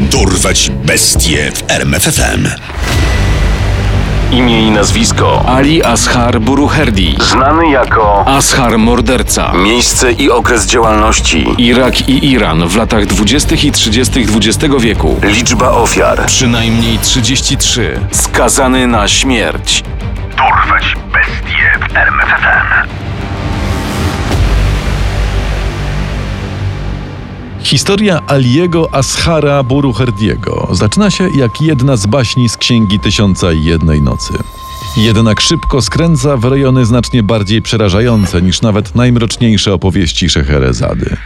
Dorwać bestie w RMFFM. Imię i nazwisko Ali Ashar Buruherdi. znany jako Ashar morderca. miejsce i okres działalności, Irak i Iran w latach 20. i 30. XX wieku. liczba ofiar, Przynajmniej 33. skazany na śmierć. Dorwać bestie w RMFFM. Historia Aliego Ashara Buruherdiego zaczyna się jak jedna z baśni z Księgi Tysiąca i Jednej Nocy. Jednak szybko skręca w rejony znacznie bardziej przerażające niż nawet najmroczniejsze opowieści Szeherezady.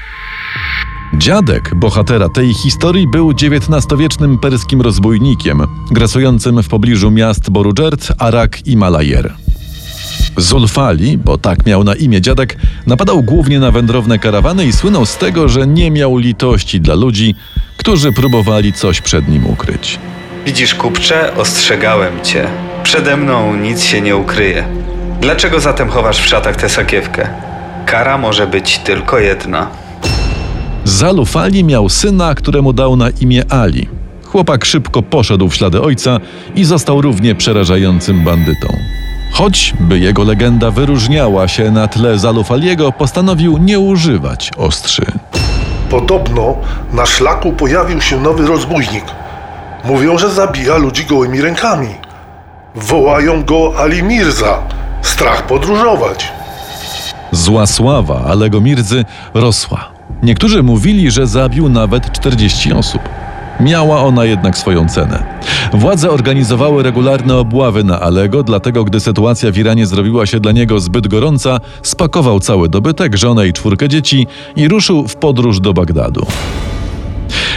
Dziadek bohatera tej historii był XIX-wiecznym perskim rozbójnikiem, grasującym w pobliżu miast Borudżert, Arak i Malajer. Zulfali, bo tak miał na imię dziadek, napadał głównie na wędrowne karawany i słynął z tego, że nie miał litości dla ludzi, którzy próbowali coś przed nim ukryć. Widzisz, kupcze, ostrzegałem cię. Przede mną nic się nie ukryje. Dlaczego zatem chowasz w szatach tę sakiewkę? Kara może być tylko jedna. Zalufali miał syna, któremu dał na imię Ali. Chłopak szybko poszedł w ślady ojca i został równie przerażającym bandytą. Choć, by jego legenda wyróżniała się na tle Zalufaliego, postanowił nie używać ostrzy. Podobno na szlaku pojawił się nowy rozbójnik. Mówią, że zabija ludzi gołymi rękami. Wołają go Ali Mirza. Strach podróżować. Zła sława Alego Mirdzy rosła. Niektórzy mówili, że zabił nawet 40 osób. Miała ona jednak swoją cenę. Władze organizowały regularne obławy na Alego, dlatego gdy sytuacja w Iranie zrobiła się dla niego zbyt gorąca, spakował cały dobytek, żonę i czwórkę dzieci i ruszył w podróż do Bagdadu.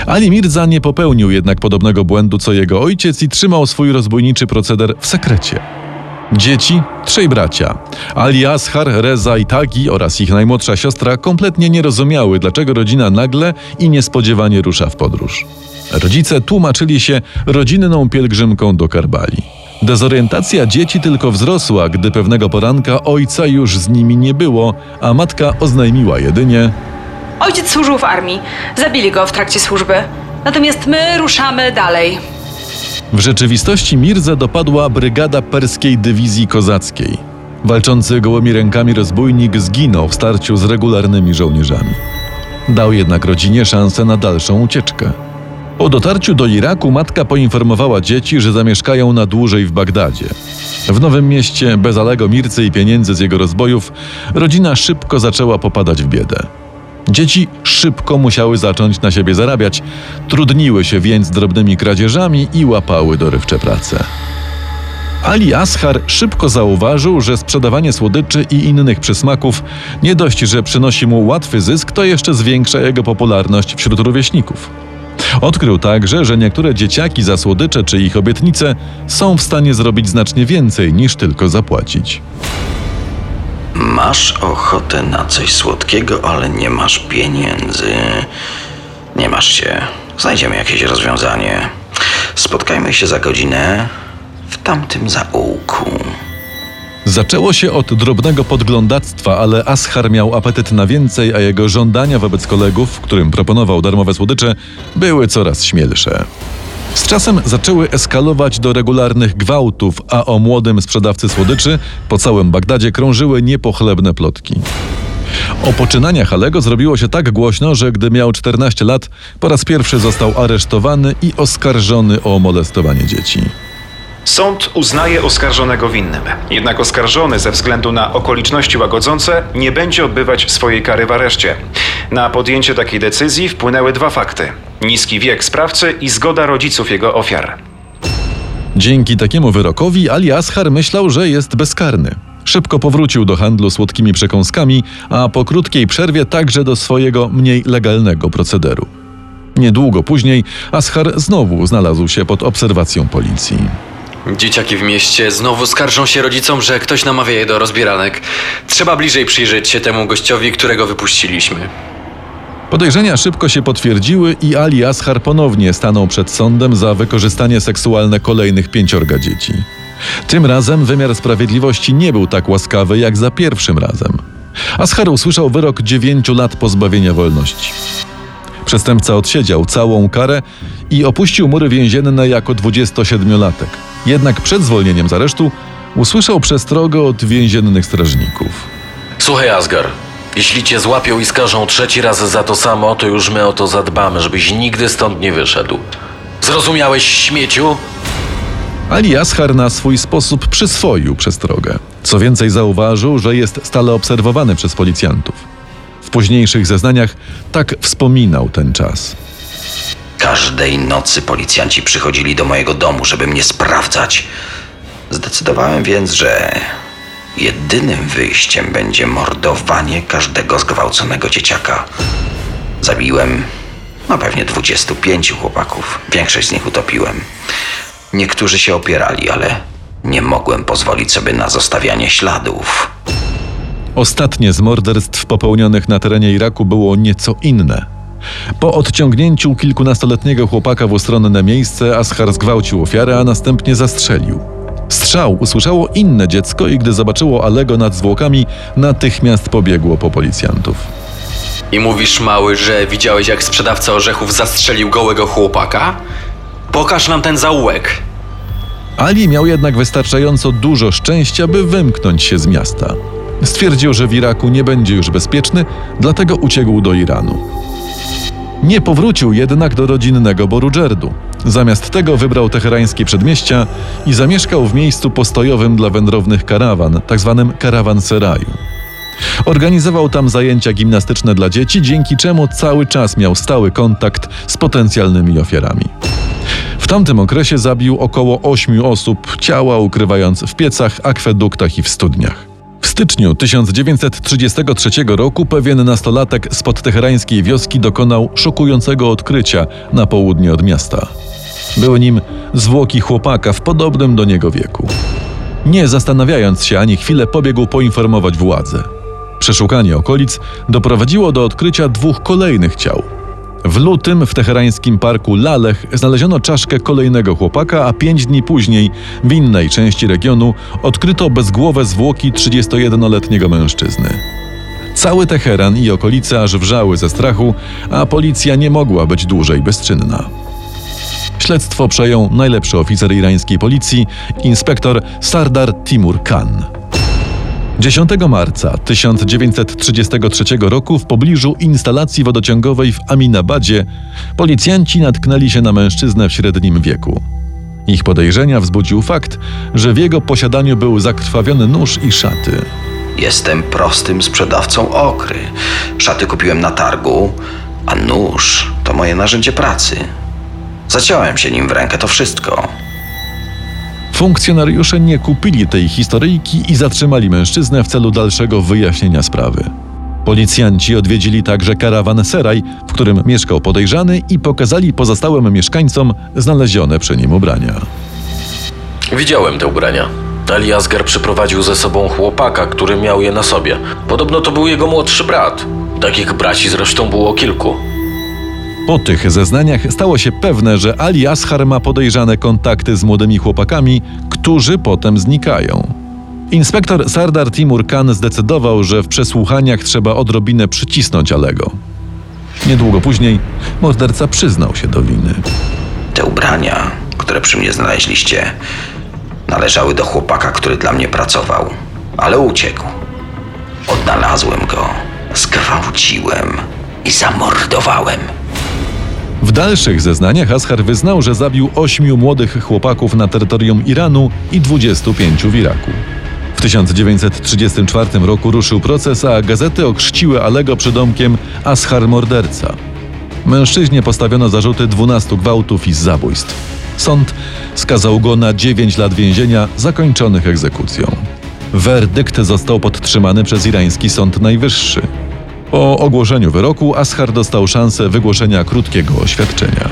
Ali Mirza nie popełnił jednak podobnego błędu co jego ojciec i trzymał swój rozbójniczy proceder w sekrecie. Dzieci, trzej bracia, Ali Ashar, Reza i Tagi oraz ich najmłodsza siostra kompletnie nie rozumiały, dlaczego rodzina nagle i niespodziewanie rusza w podróż. Rodzice tłumaczyli się rodzinną pielgrzymką do Karbali. Dezorientacja dzieci tylko wzrosła, gdy pewnego poranka ojca już z nimi nie było, a matka oznajmiła jedynie Ojciec służył w armii. Zabili go w trakcie służby. Natomiast my ruszamy dalej. W rzeczywistości Mirzę dopadła brygada perskiej dywizji kozackiej. Walczący gołymi rękami rozbójnik zginął w starciu z regularnymi żołnierzami. Dał jednak rodzinie szansę na dalszą ucieczkę. Po dotarciu do Iraku matka poinformowała dzieci, że zamieszkają na dłużej w Bagdadzie. W Nowym Mieście, bez Alego Mircy i pieniędzy z jego rozbojów, rodzina szybko zaczęła popadać w biedę. Dzieci szybko musiały zacząć na siebie zarabiać, trudniły się więc drobnymi kradzieżami i łapały dorywcze prace. Ali Ashar szybko zauważył, że sprzedawanie słodyczy i innych przysmaków nie dość, że przynosi mu łatwy zysk, to jeszcze zwiększa jego popularność wśród rówieśników. Odkrył także, że niektóre dzieciaki za słodycze czy ich obietnice są w stanie zrobić znacznie więcej niż tylko zapłacić. Masz ochotę na coś słodkiego, ale nie masz pieniędzy. Nie masz się. Znajdziemy jakieś rozwiązanie. Spotkajmy się za godzinę w tamtym zaułku. Zaczęło się od drobnego podglądactwa, ale Ashar miał apetyt na więcej, a jego żądania wobec kolegów, którym proponował darmowe słodycze, były coraz śmielsze. Z czasem zaczęły eskalować do regularnych gwałtów, a o młodym sprzedawcy słodyczy po całym Bagdadzie krążyły niepochlebne plotki. O poczynaniach Alego zrobiło się tak głośno, że gdy miał 14 lat, po raz pierwszy został aresztowany i oskarżony o molestowanie dzieci. Sąd uznaje oskarżonego winnym. Jednak oskarżony ze względu na okoliczności łagodzące nie będzie odbywać swojej kary w areszcie. Na podjęcie takiej decyzji wpłynęły dwa fakty: niski wiek sprawcy i zgoda rodziców jego ofiar. Dzięki takiemu wyrokowi Ali Ashar myślał, że jest bezkarny. Szybko powrócił do handlu słodkimi przekąskami, a po krótkiej przerwie także do swojego mniej legalnego procederu. Niedługo później Ashar znowu znalazł się pod obserwacją policji. Dzieciaki w mieście znowu skarżą się rodzicom, że ktoś namawia je do rozbieranek. Trzeba bliżej przyjrzeć się temu gościowi, którego wypuściliśmy. Podejrzenia szybko się potwierdziły i Ali Ashar ponownie stanął przed sądem za wykorzystanie seksualne kolejnych pięciorga dzieci. Tym razem wymiar sprawiedliwości nie był tak łaskawy jak za pierwszym razem. Ashar usłyszał wyrok dziewięciu lat pozbawienia wolności. Przestępca odsiedział całą karę i opuścił mury więzienne jako 27-latek. Jednak przed zwolnieniem z aresztu usłyszał przestrogę od więziennych strażników. Słuchaj, Asgar, jeśli cię złapią i skażą trzeci raz za to samo, to już my o to zadbamy, żebyś nigdy stąd nie wyszedł. Zrozumiałeś, śmieciu? Ali Ashar na swój sposób przyswoił przestrogę. Co więcej, zauważył, że jest stale obserwowany przez policjantów. W późniejszych zeznaniach tak wspominał ten czas. Każdej nocy policjanci przychodzili do mojego domu, żeby mnie sprawdzać. Zdecydowałem więc, że jedynym wyjściem będzie mordowanie każdego zgwałconego dzieciaka. Zabiłem no pewnie 25 chłopaków. Większość z nich utopiłem. Niektórzy się opierali, ale nie mogłem pozwolić sobie na zostawianie śladów. Ostatnie z morderstw popełnionych na terenie Iraku było nieco inne. Po odciągnięciu kilkunastoletniego chłopaka w ustronne miejsce, Ashar zgwałcił ofiarę, a następnie zastrzelił. Strzał usłyszało inne dziecko i gdy zobaczyło Alego nad zwłokami, natychmiast pobiegło po policjantów. I mówisz, mały, że widziałeś, jak sprzedawca orzechów zastrzelił gołego chłopaka? Pokaż nam ten zaułek. Ali miał jednak wystarczająco dużo szczęścia, by wymknąć się z miasta. Stwierdził, że w Iraku nie będzie już bezpieczny, dlatego uciekł do Iranu. Nie powrócił jednak do rodzinnego Borudżerdu. Zamiast tego wybrał teherańskie przedmieścia i zamieszkał w miejscu postojowym dla wędrownych karawan, tzw. karawanseraju. Organizował tam zajęcia gimnastyczne dla dzieci, dzięki czemu cały czas miał stały kontakt z potencjalnymi ofiarami. W tamtym okresie zabił około ośmiu osób, ciała ukrywając w piecach, akweduktach i w studniach. W styczniu 1933 roku pewien nastolatek z podteherańskiej wioski dokonał szokującego odkrycia na południe od miasta. Były nim zwłoki chłopaka w podobnym do niego wieku. Nie zastanawiając się ani chwilę, pobiegł poinformować władze. Przeszukanie okolic doprowadziło do odkrycia dwóch kolejnych ciał. W lutym w teherańskim parku Lalech znaleziono czaszkę kolejnego chłopaka, a pięć dni później w innej części regionu odkryto bezgłowe zwłoki 31-letniego mężczyzny. Cały Teheran i okolice aż wrzały ze strachu, a policja nie mogła być dłużej bezczynna. Śledztwo przejął najlepszy oficer irańskiej policji, inspektor Sardar Timur Khan. 10 marca 1933 roku w pobliżu instalacji wodociągowej w Aminabadzie policjanci natknęli się na mężczyznę w średnim wieku. Ich podejrzenia wzbudził fakt, że w jego posiadaniu był zakrwawiony nóż i szaty. Jestem prostym sprzedawcą okry. Szaty kupiłem na targu, a nóż to moje narzędzie pracy. Zaciąłem się nim w rękę, to wszystko. Funkcjonariusze nie kupili tej historyjki i zatrzymali mężczyznę w celu dalszego wyjaśnienia sprawy. Policjanci odwiedzili także karawan Seraj, w którym mieszkał podejrzany i pokazali pozostałym mieszkańcom znalezione przy nim ubrania. Widziałem te ubrania. Ali Asgar przyprowadził ze sobą chłopaka, który miał je na sobie. Podobno to był jego młodszy brat. Takich braci zresztą było kilku. Po tych zeznaniach stało się pewne, że Ali Ashar ma podejrzane kontakty z młodymi chłopakami, którzy potem znikają. Inspektor Sardar Timur Khan zdecydował, że w przesłuchaniach trzeba odrobinę przycisnąć Alego. Niedługo później morderca przyznał się do winy. Te ubrania, które przy mnie znaleźliście, należały do chłopaka, który dla mnie pracował, ale uciekł. Odnalazłem go, zgwałciłem i zamordowałem. W dalszych zeznaniach Ashar wyznał, że zabił ośmiu młodych chłopaków na terytorium Iranu i 25 w Iraku. W 1934 roku ruszył proces, a gazety okrzciły Alego przydomkiem Ashar morderca. Mężczyźnie postawiono zarzuty 12 gwałtów i zabójstw. Sąd skazał go na 9 lat więzienia zakończonych egzekucją. Werdykt został podtrzymany przez irański Sąd Najwyższy. Po ogłoszeniu wyroku Ashar dostał szansę wygłoszenia krótkiego oświadczenia.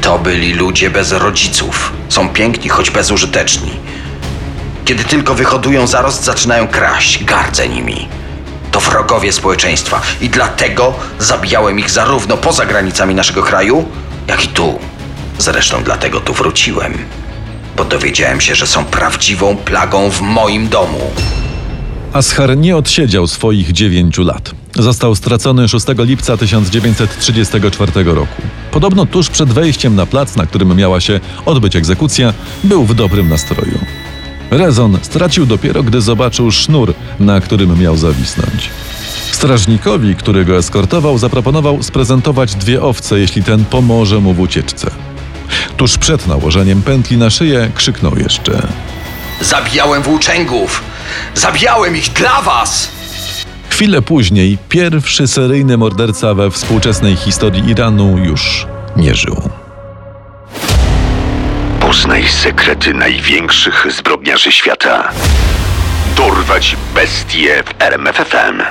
To byli ludzie bez rodziców. Są piękni, choć bezużyteczni. Kiedy tylko wyhodują zarost, zaczynają kraść. Gardzę nimi. To wrogowie społeczeństwa i dlatego zabijałem ich zarówno poza granicami naszego kraju, jak i tu. Zresztą dlatego tu wróciłem. Bo dowiedziałem się, że są prawdziwą plagą w moim domu. Ashar nie odsiedział swoich dziewięciu lat. Został stracony 6 lipca 1934 roku. Podobno tuż przed wejściem na plac, na którym miała się odbyć egzekucja, był w dobrym nastroju. Rezon stracił dopiero, gdy zobaczył sznur, na którym miał zawisnąć. Strażnikowi, który go eskortował, zaproponował sprezentować dwie owce, jeśli ten pomoże mu w ucieczce. Tuż przed nałożeniem pętli na szyję krzyknął jeszcze. Zabijałem włóczęgów! Zabijałem ich dla was! Chwilę później pierwszy seryjny morderca we współczesnej historii Iranu już nie żył. Poznaj sekrety największych zbrodniarzy świata. Dorwać bestie w RMFFM.